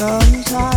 sometimes.